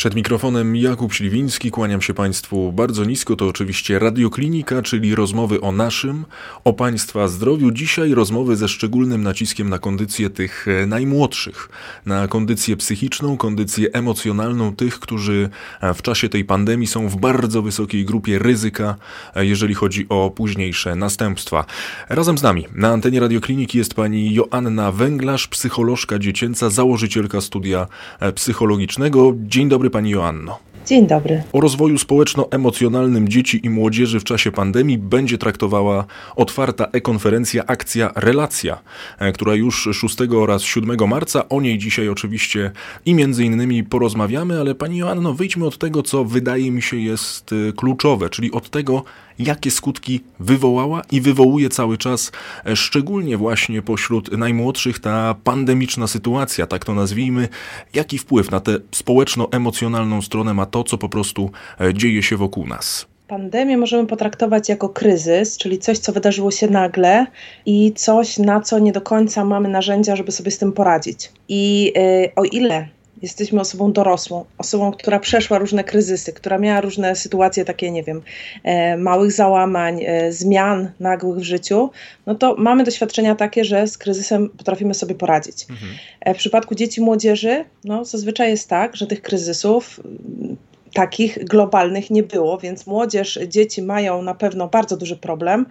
Przed mikrofonem Jakub Śliwiński, kłaniam się Państwu bardzo nisko. To oczywiście Radioklinika, czyli rozmowy o naszym, o Państwa zdrowiu. Dzisiaj rozmowy ze szczególnym naciskiem na kondycję tych e, najmłodszych, na kondycję psychiczną, kondycję emocjonalną tych, którzy e, w czasie tej pandemii są w bardzo wysokiej grupie ryzyka, e, jeżeli chodzi o późniejsze następstwa. Razem z nami na antenie Radiokliniki jest pani Joanna Węglarz, psycholożka dziecięca, założycielka studia psychologicznego. Dzień dobry pani Joanno. Dzień dobry. O rozwoju społeczno-emocjonalnym dzieci i młodzieży w czasie pandemii będzie traktowała otwarta e-konferencja Akcja Relacja, e, która już 6 oraz 7 marca. O niej dzisiaj oczywiście i między innymi porozmawiamy, ale pani Joanno, wyjdźmy od tego, co wydaje mi się jest e, kluczowe, czyli od tego, jakie skutki wywołała i wywołuje cały czas, e, szczególnie właśnie pośród najmłodszych, ta pandemiczna sytuacja, tak to nazwijmy, jaki wpływ na tę społeczno-emocjonalną stronę ma to, co po prostu e, dzieje się wokół nas. Pandemię możemy potraktować jako kryzys, czyli coś, co wydarzyło się nagle i coś, na co nie do końca mamy narzędzia, żeby sobie z tym poradzić. I yy, o ile jesteśmy osobą dorosłą, osobą, która przeszła różne kryzysy, która miała różne sytuacje takie, nie wiem, e, małych załamań, e, zmian nagłych w życiu, no to mamy doświadczenia takie, że z kryzysem potrafimy sobie poradzić. Mhm. E, w przypadku dzieci, młodzieży, no zazwyczaj jest tak, że tych kryzysów mm, takich globalnych nie było, więc młodzież, dzieci mają na pewno bardzo duży problem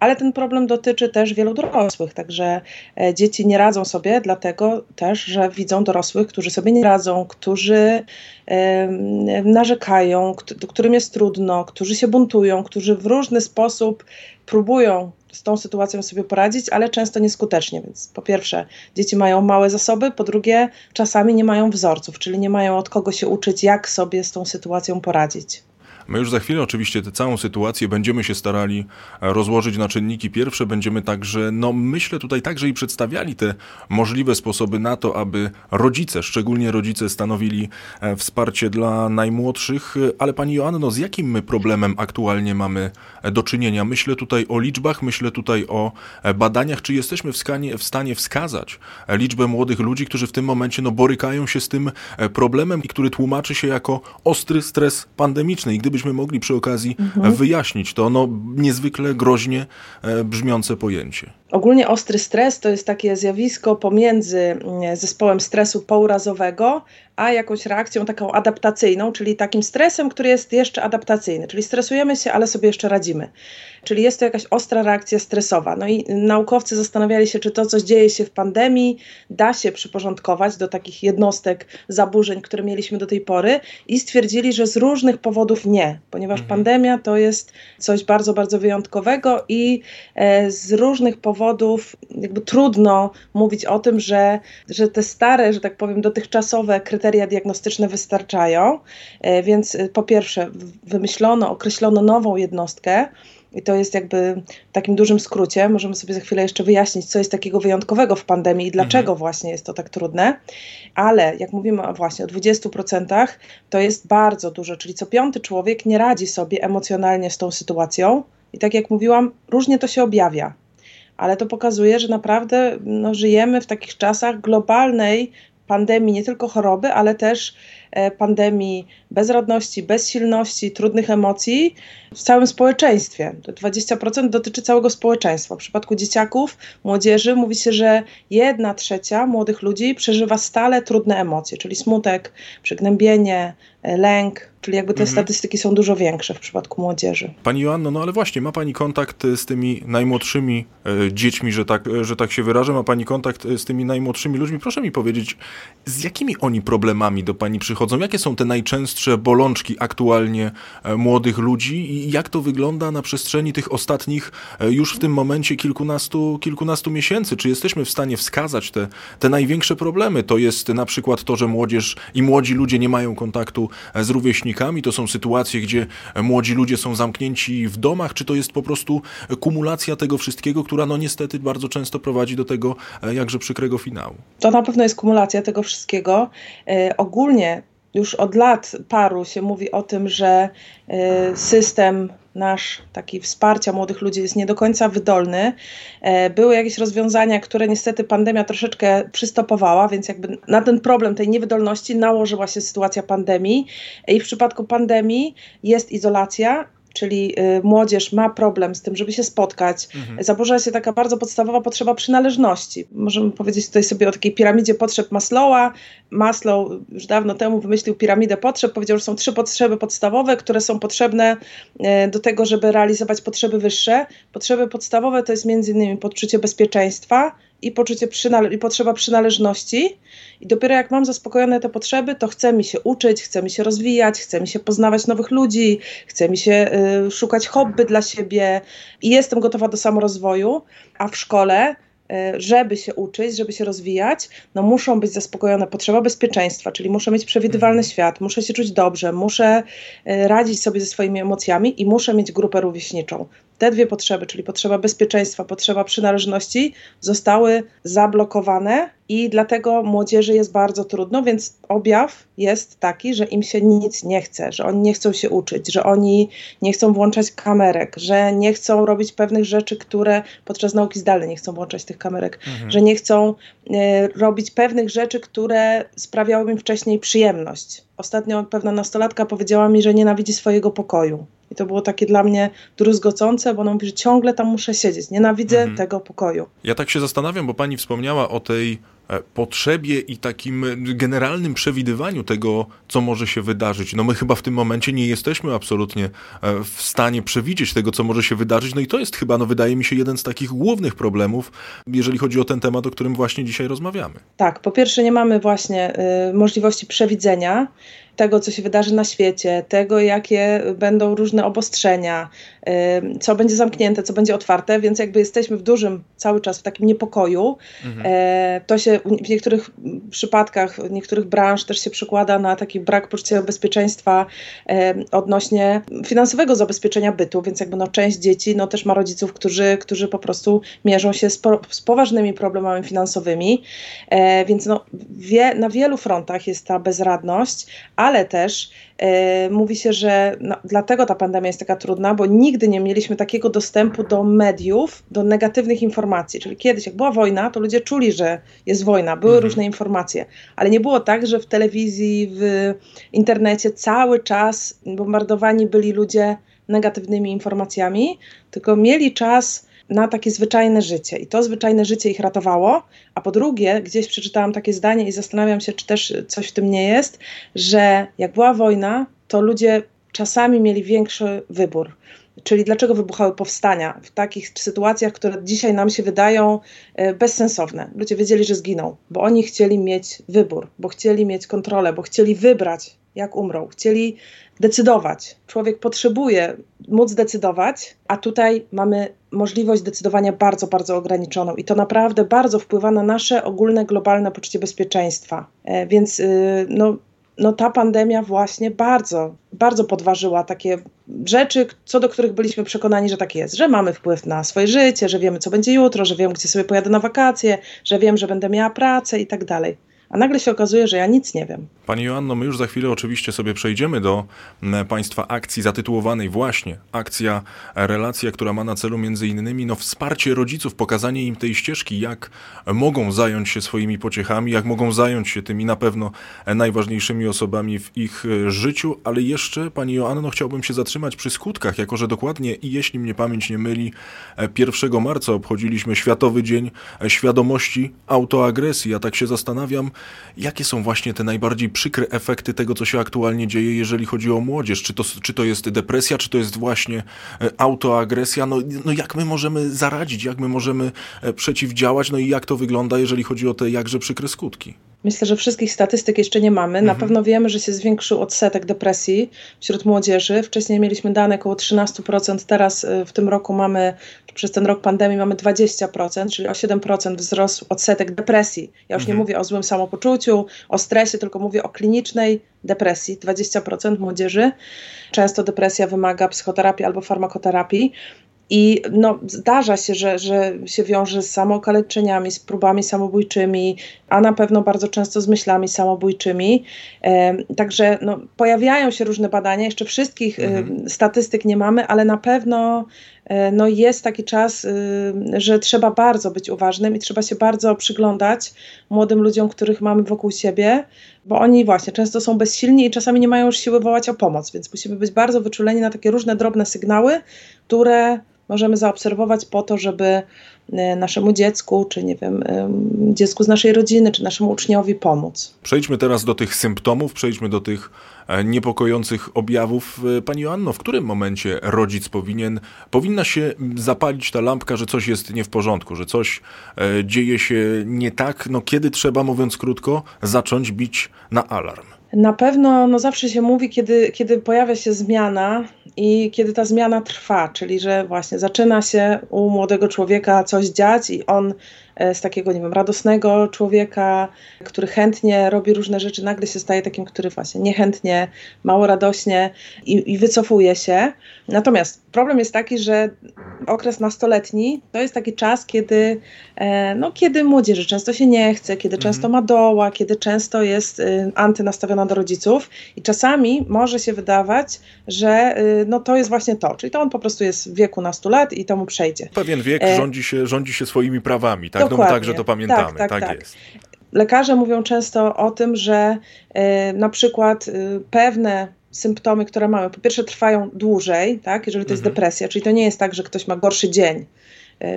ale ten problem dotyczy też wielu dorosłych, także e, dzieci nie radzą sobie, dlatego też, że widzą dorosłych, którzy sobie nie radzą, którzy narzekają, którym jest trudno, którzy się buntują, którzy w różny sposób próbują z tą sytuacją sobie poradzić, ale często nieskutecznie. Więc po pierwsze, dzieci mają małe zasoby, po drugie, czasami nie mają wzorców, czyli nie mają od kogo się uczyć, jak sobie z tą sytuacją poradzić. My już za chwilę oczywiście tę całą sytuację będziemy się starali e, rozłożyć na czynniki pierwsze. Będziemy także, no myślę tutaj także i przedstawiali te możliwe sposoby na to, aby rodzice, szczególnie rodzice stanowili e, wsparcie dla najmłodszych. Ale pani Joanno, z jakim my problemem aktualnie mamy e, do czynienia? Myślę tutaj o liczbach, myślę tutaj o badaniach. Czy jesteśmy w stanie, w stanie wskazać liczbę młodych ludzi, którzy w tym momencie no, borykają się z tym problemem i który tłumaczy się jako ostry stres pandemiczny? I gdyby gdybyśmy mogli przy okazji mhm. wyjaśnić to no, niezwykle groźnie e, brzmiące pojęcie. Ogólnie ostry stres to jest takie zjawisko pomiędzy mm, zespołem stresu pourazowego, a jakąś reakcją taką adaptacyjną, czyli takim stresem, który jest jeszcze adaptacyjny, czyli stresujemy się, ale sobie jeszcze radzimy. Czyli jest to jakaś ostra reakcja stresowa. No i naukowcy zastanawiali się, czy to, co dzieje się w pandemii, da się przyporządkować do takich jednostek zaburzeń, które mieliśmy do tej pory, i stwierdzili, że z różnych powodów nie, ponieważ mhm. pandemia to jest coś bardzo, bardzo wyjątkowego i e, z różnych powodów jakby trudno mówić o tym, że, że te stare, że tak powiem, dotychczasowe kryteria diagnostyczne wystarczają. E, więc e, po pierwsze, wymyślono, określono nową jednostkę, i to jest jakby w takim dużym skrócie. Możemy sobie za chwilę jeszcze wyjaśnić, co jest takiego wyjątkowego w pandemii i dlaczego mhm. właśnie jest to tak trudne. Ale jak mówimy właśnie o 20%, to jest bardzo dużo, czyli co piąty człowiek nie radzi sobie emocjonalnie z tą sytuacją. I tak jak mówiłam, różnie to się objawia. Ale to pokazuje, że naprawdę no, żyjemy w takich czasach globalnej pandemii nie tylko choroby, ale też pandemii bezradności, bezsilności, trudnych emocji w całym społeczeństwie. To 20% dotyczy całego społeczeństwa. W przypadku dzieciaków, młodzieży mówi się, że jedna trzecia młodych ludzi przeżywa stale trudne emocje, czyli smutek, przygnębienie, e, lęk, czyli jakby te mhm. statystyki są dużo większe w przypadku młodzieży. Pani Joanno, no ale właśnie, ma Pani kontakt z tymi najmłodszymi e, dziećmi, że tak, że tak się wyrażę, ma Pani kontakt z tymi najmłodszymi ludźmi. Proszę mi powiedzieć, z jakimi oni problemami do Pani przychodzą? Jakie są te najczęstsze bolączki aktualnie e, młodych ludzi i jak to wygląda na przestrzeni tych ostatnich e, już w tym momencie kilkunastu, kilkunastu miesięcy? Czy jesteśmy w stanie wskazać te, te największe problemy? To jest na przykład to, że młodzież i młodzi ludzie nie mają kontaktu e, z rówieśnikami, to są sytuacje, gdzie młodzi ludzie są zamknięci w domach, czy to jest po prostu kumulacja tego wszystkiego, która no niestety bardzo często prowadzi do tego jakże przykrego finału? To na pewno jest kumulacja tego wszystkiego. ogólnie już od lat paru się mówi o tym, że y, system nasz taki wsparcia młodych ludzi jest nie do końca wydolny. E, były jakieś rozwiązania, które niestety pandemia troszeczkę przystopowała, więc jakby na ten problem tej niewydolności nałożyła się sytuacja pandemii. I w przypadku pandemii jest izolacja czyli y, młodzież ma problem z tym, żeby się spotkać, mhm. zaburza się taka bardzo podstawowa potrzeba przynależności. Możemy powiedzieć tutaj sobie o takiej piramidzie potrzeb Maslowa. Maslow już dawno temu wymyślił piramidę potrzeb, powiedział, że są trzy potrzeby podstawowe, które są potrzebne y, do tego, żeby realizować potrzeby wyższe. Potrzeby podstawowe to jest między innymi poczucie bezpieczeństwa, i poczucie przynale- i potrzeba przynależności. I dopiero jak mam zaspokojone te potrzeby, to chce mi się uczyć, chce mi się rozwijać, chce mi się poznawać nowych ludzi, chce mi się y, szukać hobby dla siebie i jestem gotowa do samorozwoju, a w szkole y, żeby się uczyć, żeby się rozwijać, no muszą być zaspokojone potrzeba bezpieczeństwa, czyli muszę mieć przewidywalny mhm. świat, muszę się czuć dobrze, muszę y, radzić sobie ze swoimi emocjami i muszę mieć grupę rówieśniczą te dwie potrzeby, czyli potrzeba bezpieczeństwa, potrzeba przynależności, zostały zablokowane i dlatego młodzieży jest bardzo trudno, więc objaw jest taki, że im się nic nie chce, że oni nie chcą się uczyć, że oni nie chcą włączać kamerek, że nie chcą robić pewnych rzeczy, które podczas nauki zdalnej nie chcą włączać tych kamerek, mhm. że nie chcą y, robić pewnych rzeczy, które sprawiały im wcześniej przyjemność. Ostatnio pewna nastolatka powiedziała mi, że nienawidzi swojego pokoju. I to było takie dla mnie druzgocące, bo ona mówi, że ciągle tam muszę siedzieć. Nienawidzę mhm. tego pokoju. Ja tak się zastanawiam, bo pani wspomniała o tej potrzebie i takim generalnym przewidywaniu tego, co może się wydarzyć. No my chyba w tym momencie nie jesteśmy absolutnie e, w stanie przewidzieć tego, co może się wydarzyć. No i to jest chyba, no wydaje mi się, jeden z takich głównych problemów, jeżeli chodzi o ten temat, o którym właśnie dzisiaj rozmawiamy. Tak, po pierwsze nie mamy właśnie y, możliwości przewidzenia tego, co się wydarzy na świecie, tego, jakie będą różne obostrzenia, co będzie zamknięte, co będzie otwarte, więc jakby jesteśmy w dużym cały czas w takim niepokoju. Mhm. E, to się w niektórych przypadkach, w niektórych branż też się przekłada na taki brak poczucia bezpieczeństwa odnośnie finansowego zabezpieczenia bytu, więc jakby no część dzieci no też ma rodziców, którzy, którzy po prostu mierzą się z, po, z poważnymi problemami finansowymi, e, więc no wie, na wielu frontach jest ta bezradność, ale też e, mówi się, że no, dlatego ta pandemia jest taka trudna, bo nigdy nie mieliśmy takiego dostępu do mediów, do negatywnych informacji. Czyli kiedyś, jak była wojna, to ludzie czuli, że jest wojna, były mhm. różne informacje, ale nie było tak, że w telewizji, w internecie cały czas bombardowani byli ludzie negatywnymi informacjami, tylko mieli czas na takie zwyczajne życie. I to zwyczajne życie ich ratowało. A po drugie, gdzieś przeczytałam takie zdanie i zastanawiam się, czy też coś w tym nie jest, że jak była wojna, to ludzie czasami mieli większy wybór. Czyli dlaczego wybuchały powstania w takich sytuacjach, które dzisiaj nam się wydają e, bezsensowne? Ludzie wiedzieli, że zginą, bo oni chcieli mieć wybór, bo chcieli mieć kontrolę, bo chcieli wybrać, jak umrą. Chcieli decydować. Człowiek potrzebuje móc decydować, a tutaj mamy możliwość decydowania bardzo, bardzo ograniczoną i to naprawdę bardzo wpływa na nasze ogólne, globalne poczucie bezpieczeństwa. E, więc y, no, no ta pandemia właśnie bardzo, bardzo podważyła takie rzeczy, co do których byliśmy przekonani, że tak jest, że mamy wpływ na swoje życie, że wiemy, co będzie jutro, że wiem, gdzie sobie pojadę na wakacje, że wiem, że będę miała pracę i tak dalej a nagle się okazuje, że ja nic nie wiem. Pani Joanno, my już za chwilę oczywiście sobie przejdziemy do Państwa akcji zatytułowanej właśnie Akcja Relacja, która ma na celu między innymi no, wsparcie rodziców, pokazanie im tej ścieżki, jak mogą zająć się swoimi pociechami, jak mogą zająć się tymi na pewno najważniejszymi osobami w ich e, życiu, ale jeszcze Pani Joanno chciałbym się zatrzymać przy skutkach, jako że dokładnie i jeśli mnie pamięć nie myli, 1 e, marca obchodziliśmy Światowy Dzień Świadomości Autoagresji. Ja tak się zastanawiam, Jakie są właśnie te najbardziej przykre efekty tego, co się aktualnie dzieje, jeżeli chodzi o młodzież? Czy to, czy to jest depresja, czy to jest właśnie e, autoagresja? No, no jak my możemy zaradzić, jak my możemy e, przeciwdziałać, no i jak to wygląda, jeżeli chodzi o te jakże przykre skutki? Myślę, że wszystkich statystyk jeszcze nie mamy. Na mhm. pewno wiemy, że się zwiększył odsetek depresji wśród młodzieży. Wcześniej mieliśmy dane około 13%, teraz y, w tym roku mamy, przez ten rok pandemii mamy 20%, czyli o 7% wzrósł odsetek depresji. Ja już mhm. nie mówię o złym samopoczuciu, o stresie, tylko mówię o klinicznej depresji. 20% młodzieży. Często depresja wymaga psychoterapii albo farmakoterapii. I no, zdarza się, że, że się wiąże z samookaleczeniami, z próbami samobójczymi, a na pewno bardzo często z myślami samobójczymi. Także no, pojawiają się różne badania, jeszcze wszystkich mhm. statystyk nie mamy, ale na pewno e, no, jest taki czas, że trzeba bardzo być uważnym i trzeba się bardzo przyglądać młodym ludziom, których mamy wokół siebie, bo oni właśnie często są bezsilni i czasami nie mają już siły wołać o pomoc, więc musimy być bardzo wyczuleni na takie różne drobne sygnały, które możemy zaobserwować po to, żeby naszemu dziecku, czy nie wiem, dziecku z naszej rodziny, czy naszemu uczniowi pomóc. Przejdźmy teraz do tych symptomów, przejdźmy do tych e, niepokojących objawów. E, pani Joanno, w którym momencie rodzic powinien, powinna się zapalić ta lampka, że coś jest nie w porządku, że coś dzieje się nie tak, no kiedy trzeba, mówiąc krótko, zacząć bić na alarm? Na pewno no zawsze się mówi, kiedy, kiedy pojawia się zmiana i kiedy ta zmiana trwa, czyli że właśnie zaczyna się u młodego człowieka coś dziać i on z takiego, nie wiem, radosnego człowieka, który chętnie robi różne rzeczy, nagle się staje takim, który właśnie niechętnie, mało radośnie i, i wycofuje się. Natomiast problem jest taki, że okres nastoletni to jest taki czas, kiedy, e, no, kiedy młodzieży często się nie chce, kiedy mhm. często ma doła, kiedy często jest y, antynastawiona do rodziców i czasami może się wydawać, że y, no, to jest właśnie to, czyli to on po prostu jest w wieku nastu lat i to mu przejdzie. Pewien wiek e, rządzi się, rządzi się swoimi prawami, tak? Dokładnie. Tak, że to pamiętamy, tak, tak, tak, tak. jest. Lekarze mówią często o tym, że y, na przykład y, pewne symptomy, które mamy, po pierwsze trwają dłużej, tak, jeżeli to jest mhm. depresja, czyli to nie jest tak, że ktoś ma gorszy dzień,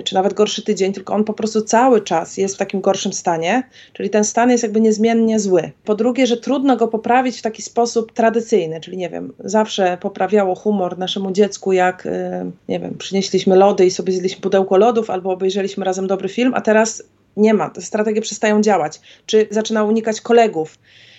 czy nawet gorszy tydzień, tylko on po prostu cały czas jest w takim gorszym stanie, czyli ten stan jest jakby niezmiennie zły. Po drugie, że trudno go poprawić w taki sposób tradycyjny, czyli nie wiem, zawsze poprawiało humor naszemu dziecku, jak nie wiem, przynieśliśmy lody i sobie zjedliśmy pudełko lodów, albo obejrzeliśmy razem dobry film, a teraz nie ma, te strategie przestają działać, czy zaczyna unikać kolegów.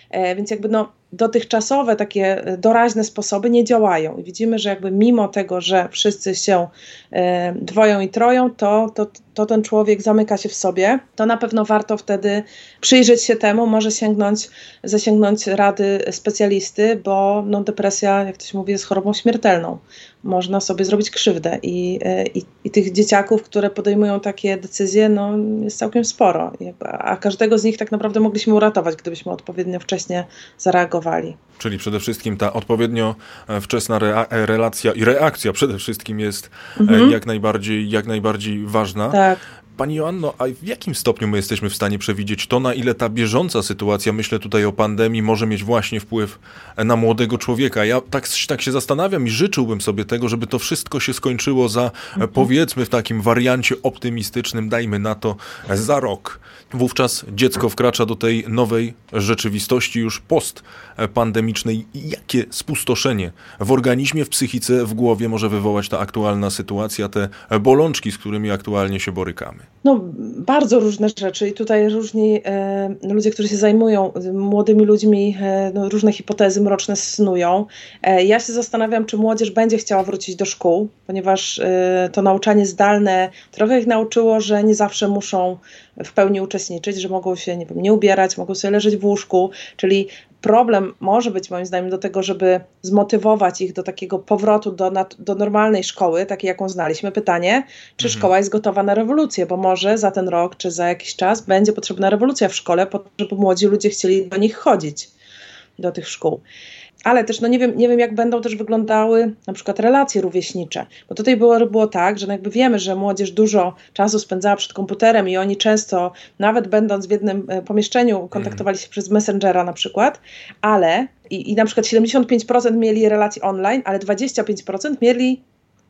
E, więc jakby no, dotychczasowe takie e, doraźne sposoby nie działają. I widzimy, że jakby mimo tego, że wszyscy się e, dwoją i troją, to, to, to ten człowiek zamyka się w sobie. To na pewno warto wtedy przyjrzeć się temu, może sięgnąć, zasięgnąć rady specjalisty, bo no, depresja, jak to się mówi, jest chorobą śmiertelną. Można sobie zrobić krzywdę i, i, i tych dzieciaków, które podejmują takie decyzje, no, jest całkiem sporo. A każdego z nich tak naprawdę mogliśmy uratować, gdybyśmy odpowiednio wcześnie zareagowali Czyli przede wszystkim ta odpowiednio e, wczesna e, relacja i reakcja przede wszystkim jest e, mhm. jak, najbardziej, jak najbardziej ważna. Tak. Pani Joanno, a w jakim stopniu my jesteśmy w stanie przewidzieć to, na ile ta bieżąca sytuacja, myślę tutaj o pandemii, może mieć właśnie wpływ na młodego człowieka? Ja tak, tak się zastanawiam i życzyłbym sobie tego, żeby to wszystko się skończyło za, mhm. powiedzmy, w takim wariancie optymistycznym, dajmy na to, za rok. Wówczas dziecko wkracza do tej nowej rzeczywistości już postpandemicznej. Jakie spustoszenie w organizmie, w psychice, w głowie może wywołać ta aktualna sytuacja, te bolączki, z którymi aktualnie się borykamy? No, bardzo różne rzeczy i tutaj różni e, ludzie, którzy się zajmują młodymi ludźmi, e, no, różne hipotezy mroczne snują. E, ja się zastanawiam, czy młodzież będzie chciała wrócić do szkół, ponieważ e, to nauczanie zdalne trochę ich nauczyło, że nie zawsze muszą w pełni uczestniczyć, że mogą się nie, wiem, nie ubierać, mogą sobie leżeć w łóżku, czyli problem może być moim zdaniem do tego, żeby zmotywować ich do takiego powrotu do, do normalnej szkoły, takiej jaką znaliśmy. Pytanie, czy mhm. szkoła jest gotowa na rewolucję, bo może za ten rok czy za jakiś czas będzie potrzebna rewolucja w szkole, po to, żeby młodzi ludzie chcieli do nich chodzić, do tych szkół ale też no nie wiem, nie wiem, jak będą też wyglądały na przykład relacje rówieśnicze, bo tutaj było, było tak, że no jakby wiemy, że młodzież dużo czasu spędzała przed komputerem i oni często, nawet będąc w jednym e, pomieszczeniu, kontaktowali się przez Messengera na przykład, ale i, i na przykład 75% mieli relacji online, ale 25% mieli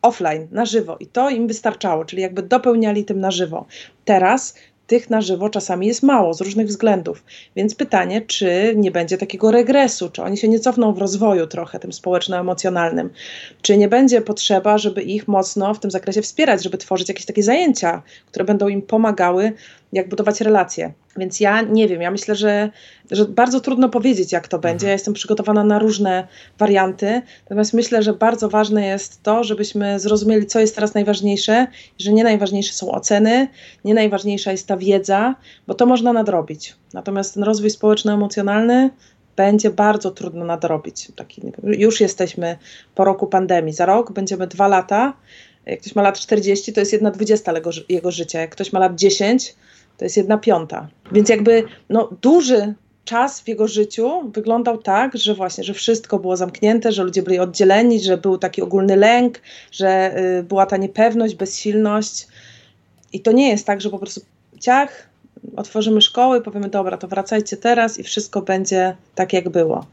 offline, na żywo. I to im wystarczało, czyli jakby dopełniali tym na żywo. Teraz tych na żywo czasami jest mało z różnych względów. Więc pytanie, czy nie będzie takiego regresu, czy oni się nie cofną w rozwoju trochę tym społeczno-emocjonalnym, czy nie będzie potrzeba, żeby ich mocno w tym zakresie wspierać, żeby tworzyć jakieś takie zajęcia, które będą im pomagały jak budować relacje. Więc ja nie wiem, ja myślę, że, że bardzo trudno powiedzieć, jak to będzie. Ja jestem przygotowana na różne warianty, natomiast myślę, że bardzo ważne jest to, żebyśmy zrozumieli, co jest teraz najważniejsze, że nie najważniejsze są oceny, nie najważniejsza jest ta wiedza, bo to można nadrobić. Natomiast ten rozwój społeczno-emocjonalny będzie bardzo trudno nadrobić. Taki, już jesteśmy po roku pandemii. Za rok będziemy dwa lata Jak ktoś ma lat 40, to jest jedna dwudziesta jego życia. Jak ktoś ma lat 10, to jest jedna piąta. Więc jakby no, duży czas w jego życiu wyglądał tak, że właśnie, że wszystko było zamknięte, że ludzie byli oddzieleni, że był taki ogólny lęk, że y, była ta niepewność, bezsilność. I to nie jest tak, że po prostu ciach, otworzymy szkoły, powiemy, dobra, to wracajcie teraz i wszystko będzie tak, jak było.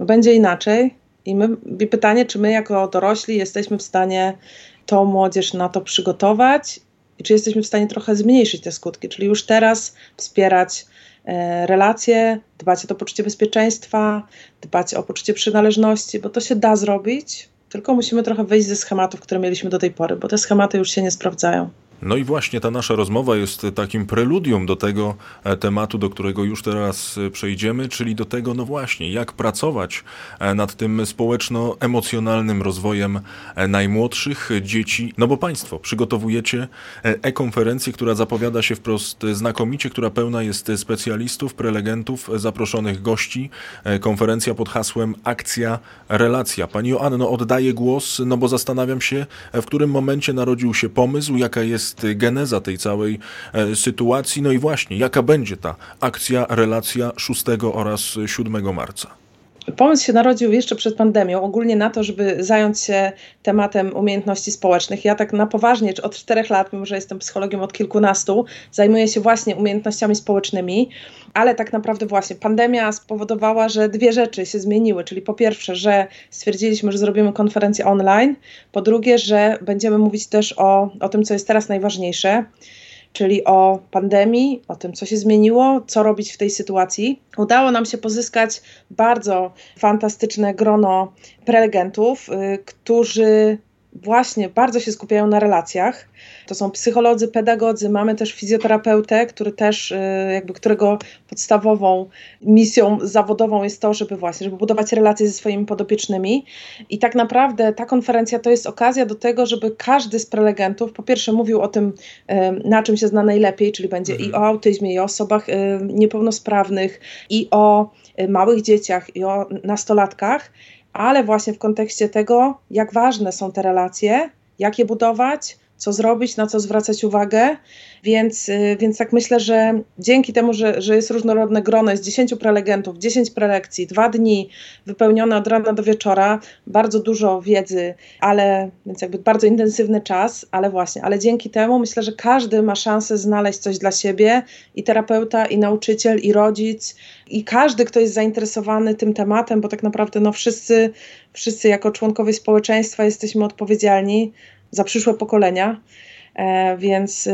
Będzie inaczej. I my, pytanie, czy my jako dorośli jesteśmy w stanie tą młodzież na to przygotować i czy jesteśmy w stanie trochę zmniejszyć te skutki, czyli już teraz wspierać e, relacje, dbać o to poczucie bezpieczeństwa, dbać o poczucie przynależności, bo to się da zrobić, tylko musimy trochę wyjść ze schematów, które mieliśmy do tej pory, bo te schematy już się nie sprawdzają. No i właśnie ta nasza rozmowa jest takim preludium do tego e, tematu, do którego już teraz e, przejdziemy, czyli do tego, no właśnie, jak pracować e, nad tym społeczno-emocjonalnym rozwojem najmłodszych dzieci. No bo Państwo przygotowujecie e-konferencję, która zapowiada się wprost znakomicie, która pełna jest specjalistów, prelegentów, zaproszonych gości. Konferencja pod hasłem Akcja, Relacja. Pani Joanno, oddaję głos, no bo zastanawiam się, w którym momencie narodził się pomysł, jaka jest jest geneza tej całej e, sytuacji. No i właśnie, jaka będzie ta akcja, relacja 6 oraz 7 marca? Pomysł się narodził jeszcze przed pandemią, ogólnie na to, żeby zająć się tematem umiejętności społecznych. Ja tak na poważnie, od czterech lat, mimo że jestem psychologiem od kilkunastu, zajmuję się właśnie umiejętnościami społecznymi, ale tak naprawdę właśnie pandemia spowodowała, że dwie rzeczy się zmieniły, czyli po pierwsze, że stwierdziliśmy, że zrobimy konferencję online, po drugie, że będziemy mówić też o, o tym, co jest teraz najważniejsze, czyli o pandemii, o tym, co się zmieniło, co robić w tej sytuacji. Udało nam się pozyskać bardzo fantastyczne grono prelegentów, y, którzy właśnie bardzo się skupiają na relacjach. To są psycholodzy, pedagodzy, mamy też fizjoterapeutę, który też, y, jakby którego podstawową misją zawodową jest to, żeby właśnie, żeby budować relacje ze swoimi podopiecznymi. I tak naprawdę ta konferencja to jest okazja do tego, żeby każdy z prelegentów po pierwsze mówił o tym, y, na czym się zna najlepiej, czyli będzie mhm. i o autyzmie, i o osobach y, niepełnosprawnych, i o małych dzieciach, i o nastolatkach, ale właśnie w kontekście tego, jak ważne są te relacje, jak je budować, co zrobić, na co zwracać uwagę. Więc, y, więc tak myślę, że dzięki temu, że, że jest różnorodne grono, jest 10 prelegentów, 10 prelekcji, dwa dni wypełnione od rana do wieczora, bardzo dużo wiedzy, ale więc jakby bardzo intensywny czas, ale właśnie, ale dzięki temu myślę, że każdy ma szansę znaleźć coś dla siebie i terapeuta, i nauczyciel, i rodzic, i każdy, kto jest zainteresowany tym tematem, bo tak naprawdę no wszyscy, wszyscy jako członkowie społeczeństwa jesteśmy odpowiedzialni za przyszłe pokolenia. E, więc y,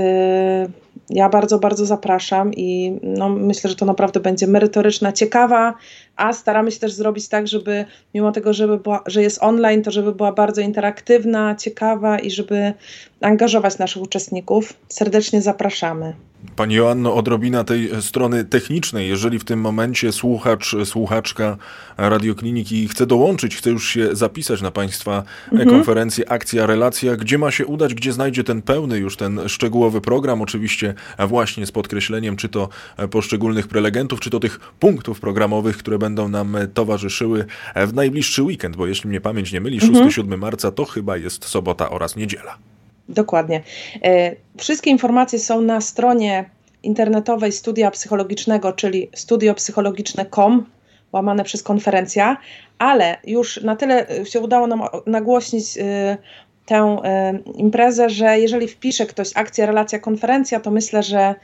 ja bardzo, bardzo zapraszam i no, myślę, że to naprawdę będzie merytoryczna, ciekawa, a staramy się też zrobić tak, żeby mimo tego, żeby była, że jest online, to żeby była bardzo interaktywna, ciekawa i żeby angażować naszych uczestników. Serdecznie zapraszamy. Pani Joanno, odrobina tej strony technicznej. Jeżeli w tym momencie słuchacz, słuchaczka Radiokliniki chce dołączyć, chce już się zapisać na Państwa mhm. konferencję Akcja Relacja, gdzie ma się udać, gdzie znajdzie ten pełny już ten szczegółowy program, oczywiście właśnie z podkreśleniem czy to poszczególnych prelegentów, czy to tych punktów programowych, które będą nam towarzyszyły w najbliższy weekend, bo jeśli mnie pamięć nie myli, 6-7 mhm. marca to chyba jest sobota oraz niedziela. Dokładnie. E, wszystkie informacje są na stronie internetowej studia psychologicznego, czyli studiopsychologiczne.com, łamane przez konferencja, ale już na tyle się udało nam nagłośnić e, tę e, imprezę, że jeżeli wpisze ktoś akcja, relacja, konferencja, to myślę, że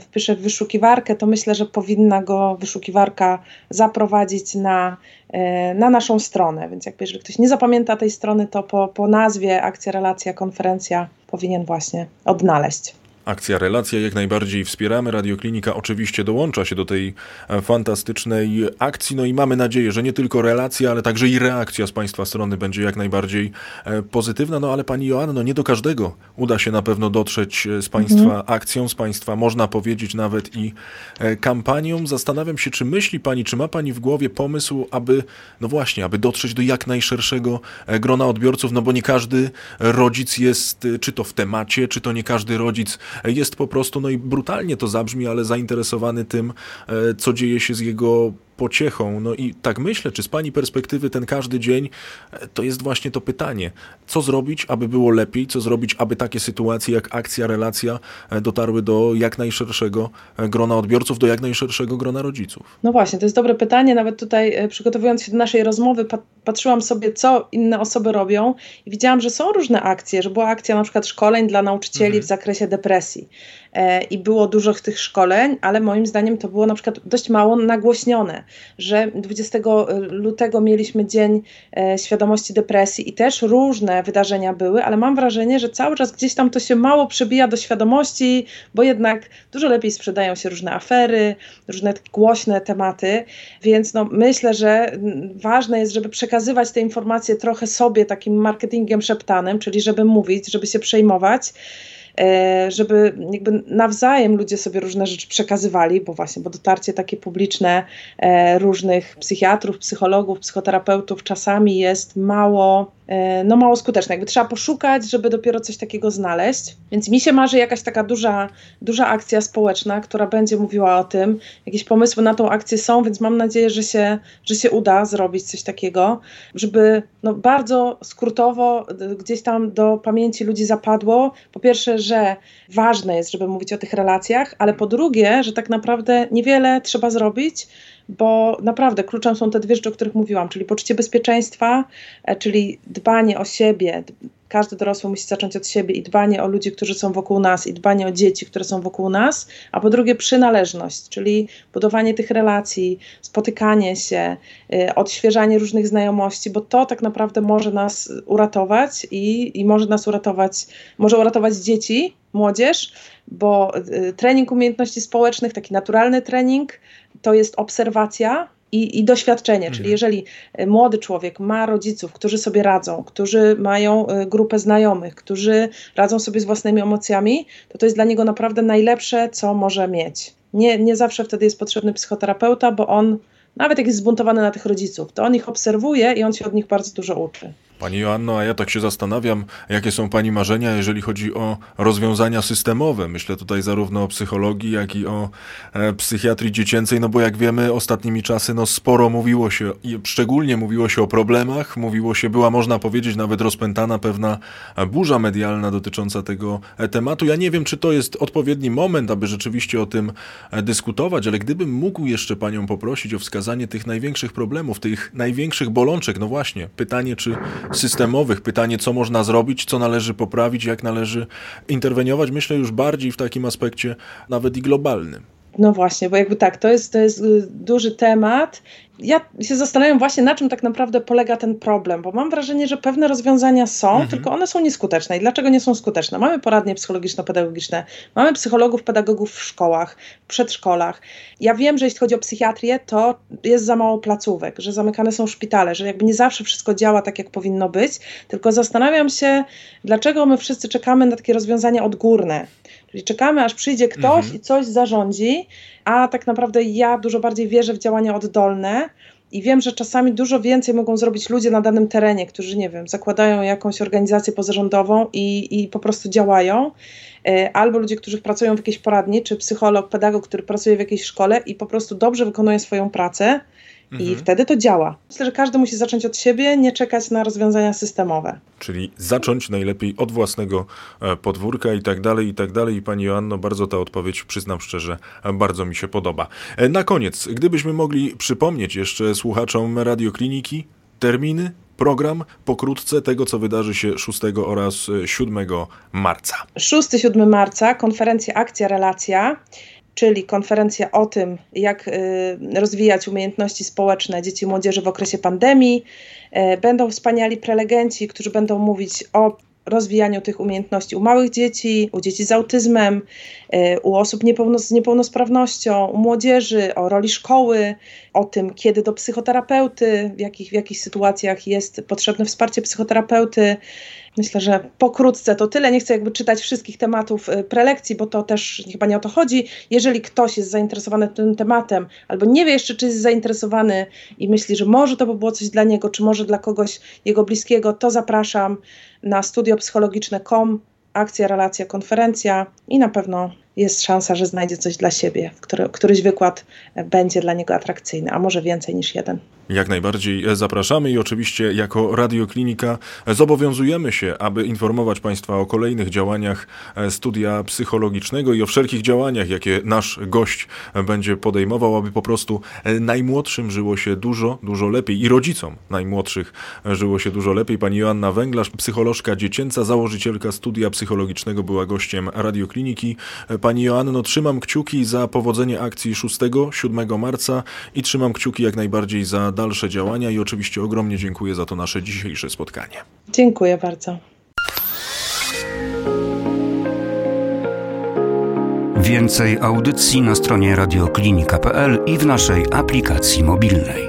wpisze w wyszukiwarkę, to myślę, że powinna go wyszukiwarka zaprowadzić na E, na naszą stronę. Więc jakby jeżeli ktoś nie zapamięta tej strony, to po, po nazwie akcja, relacja, konferencja powinien właśnie odnaleźć. Akcja Relacja jak najbardziej wspieramy. Radioklinika oczywiście dołącza się do tej e, fantastycznej akcji. No i mamy nadzieję, że nie tylko relacja, ale także i reakcja z Państwa strony będzie jak najbardziej e, pozytywna. No ale Pani Joanno, nie do każdego uda się na pewno dotrzeć e, z Państwa mhm. akcją, z Państwa, można powiedzieć nawet i kampanią. Zastanawiam się, czy myśli Pani, czy ma Pani w głowie pomysł, aby, no właśnie, aby dotrzeć do jak najszerszego grona odbiorców, no bo nie każdy rodzic jest, czy to w temacie, czy to nie każdy rodzic jest po prostu, no i brutalnie to zabrzmi, ale zainteresowany tym, e, co dzieje się z jego pociechą. No i tak myślę, czy z Pani perspektywy ten każdy dzień to jest właśnie to pytanie. Co zrobić, aby było lepiej? Co zrobić, aby takie sytuacje jak akcja, relacja dotarły do jak najszerszego grona odbiorców, do jak najszerszego grona rodziców? No właśnie, to jest dobre pytanie. Nawet tutaj przygotowując się do naszej rozmowy, patrzyłam sobie, co inne osoby robią i widziałam, że są różne akcje, że była akcja na przykład szkoleń dla nauczycieli mhm. w zakresie depresji. E, i było dużo tych szkoleń, ale moim zdaniem to było na przykład dość mało nagłośnione, że 20 lutego mieliśmy Dzień e, Świadomości Depresji i też różne wydarzenia były, ale mam wrażenie, że cały czas gdzieś tam to się mało przebija do świadomości, bo jednak dużo lepiej sprzedają się różne afery, różne głośne tematy, więc no, myślę, że ważne jest, żeby przekazywać te informacje trochę sobie takim marketingiem szeptanym, czyli żeby mówić, żeby się przejmować. E, żeby jakby nawzajem ludzie sobie różne rzeczy przekazywali, bo właśnie, bo dotarcie takie publiczne e, różnych psychiatrów, psychologów, psychoterapeutów czasami jest mało no mało skuteczne. Jakby trzeba poszukać, żeby dopiero coś takiego znaleźć. Więc mi się marzy jakaś taka duża, duża akcja społeczna, która będzie mówiła o tym. Jakieś pomysły na tą akcję są, więc mam nadzieję, że się, że się uda zrobić coś takiego, żeby no, bardzo skrótowo gdzieś tam do pamięci ludzi zapadło. Po pierwsze, że ważne jest, żeby mówić o tych relacjach, ale po drugie, że tak naprawdę niewiele trzeba zrobić, bo naprawdę kluczem są te dwie rzeczy, o których mówiłam, czyli poczucie bezpieczeństwa, e, czyli dbanie o siebie. Każdy dorosły musi zacząć od siebie i dbanie o ludzi, którzy są wokół nas, i dbanie o dzieci, które są wokół nas, a po drugie przynależność, czyli budowanie tych relacji, spotykanie się, y, odświeżanie różnych znajomości, bo to tak naprawdę może nas uratować i, i może nas uratować, może uratować dzieci, młodzież, bo y, trening umiejętności społecznych, taki naturalny trening, to jest obserwacja i, i doświadczenie. Mhm. Czyli jeżeli y, młody człowiek ma rodziców, którzy sobie radzą, którzy mają y, grupę znajomych, którzy radzą sobie z własnymi emocjami, to to jest dla niego naprawdę najlepsze, co może mieć. Nie, nie zawsze wtedy jest potrzebny psychoterapeuta, bo on, nawet jak jest zbuntowany na tych rodziców, to on ich obserwuje i on się od nich bardzo dużo uczy. Pani Joanno, a ja tak się zastanawiam, jakie są Pani marzenia, jeżeli chodzi o rozwiązania systemowe. Myślę tutaj zarówno o psychologii, jak i o e, psychiatrii dziecięcej, no bo jak wiemy, ostatnimi czasy no sporo mówiło się, szczególnie mówiło się o problemach, mówiło się, była można powiedzieć nawet rozpętana pewna burza medialna dotycząca tego e, tematu. Ja nie wiem, czy to jest odpowiedni moment, aby rzeczywiście o tym e, dyskutować, ale gdybym mógł jeszcze Panią poprosić o wskazanie tych największych problemów, tych największych bolączek, no właśnie, pytanie, czy systemowych. Pytanie, co można zrobić, co należy poprawić, jak należy interweniować. Myślę już bardziej w takim aspekcie nawet i globalnym. No właśnie, bo jakby tak, to jest, to jest y, duży temat ja się zastanawiam właśnie, na czym tak naprawdę polega ten problem, bo mam wrażenie, że pewne rozwiązania są, mhm. tylko one są nieskuteczne. I dlaczego nie są skuteczne? Mamy poradnie psychologiczno-pedagogiczne, mamy psychologów, pedagogów w szkołach, w przedszkolach. Ja wiem, że jeśli chodzi o psychiatrię, to jest za mało placówek, że zamykane są szpitale, że jakby nie zawsze wszystko działa tak, jak powinno być, tylko zastanawiam się, dlaczego my wszyscy czekamy na takie rozwiązania odgórne. Czyli czekamy, aż przyjdzie ktoś mhm. i coś zarządzi, a tak naprawdę ja dużo bardziej wierzę w działania oddolne. I wiem, że czasami dużo więcej mogą zrobić ludzie na danym terenie, którzy, nie wiem, zakładają jakąś organizację pozarządową i, i po prostu działają. E, albo ludzie, którzy pracują w jakiejś poradni, czy psycholog, pedagog, który pracuje w jakiejś szkole i po prostu dobrze wykonuje swoją pracę Mhm. I wtedy to działa. Myślę, że każdy musi zacząć od siebie, nie czekać na rozwiązania systemowe. Czyli zacząć najlepiej od własnego e, podwórka i tak dalej, i tak dalej. I pani Joanno, bardzo ta odpowiedź, przyznam szczerze, bardzo mi się podoba. E, na koniec, gdybyśmy mogli przypomnieć jeszcze słuchaczom Radiokliniki terminy, program pokrótce tego, co wydarzy się 6 oraz 7 marca. 6-7 marca konferencja Akcja Relacja czyli konferencja o tym, jak y, rozwijać umiejętności społeczne dzieci i młodzieży w okresie pandemii. E, będą wspaniali prelegenci, którzy będą mówić o rozwijaniu tych umiejętności u małych dzieci, u dzieci z autyzmem, e, u osób z niepełnosprawnością, u młodzieży, o roli szkoły, o tym, kiedy do psychoterapeuty, w jakich, w jakich sytuacjach jest potrzebne wsparcie psychoterapeuty. Myślę, że pokrótce to tyle. Nie chcę jakby czytać wszystkich tematów y, prelekcji, bo to też chyba nie o to chodzi. Jeżeli ktoś jest zainteresowany tym tematem, albo nie wie jeszcze, czy jest zainteresowany i myśli, że może to by było coś dla niego, czy może dla kogoś jego bliskiego, to zapraszam na studiopsychologiczne.com, akcja, relacja, konferencja i na pewno jest szansa, że znajdzie coś dla siebie, który, któryś wykład będzie dla niego atrakcyjny, a może więcej niż jeden. Jak najbardziej zapraszamy i oczywiście jako Radioklinika zobowiązujemy się, aby informować Państwa o kolejnych działaniach studia psychologicznego i o wszelkich działaniach, jakie nasz gość będzie podejmował, aby po prostu najmłodszym żyło się dużo, dużo lepiej i rodzicom najmłodszych żyło się dużo lepiej. Pani Joanna Węglarz, psycholożka dziecięca, założycielka studia psychologicznego, była gościem Radiokliniki. Pani Joanno, trzymam kciuki za powodzenie akcji 6-7 marca i trzymam kciuki jak najbardziej za dalsze działania i oczywiście ogromnie dziękuję za to nasze dzisiejsze spotkanie. Dziękuję bardzo. Więcej audycji na stronie radioklinika.pl i w naszej aplikacji mobilnej.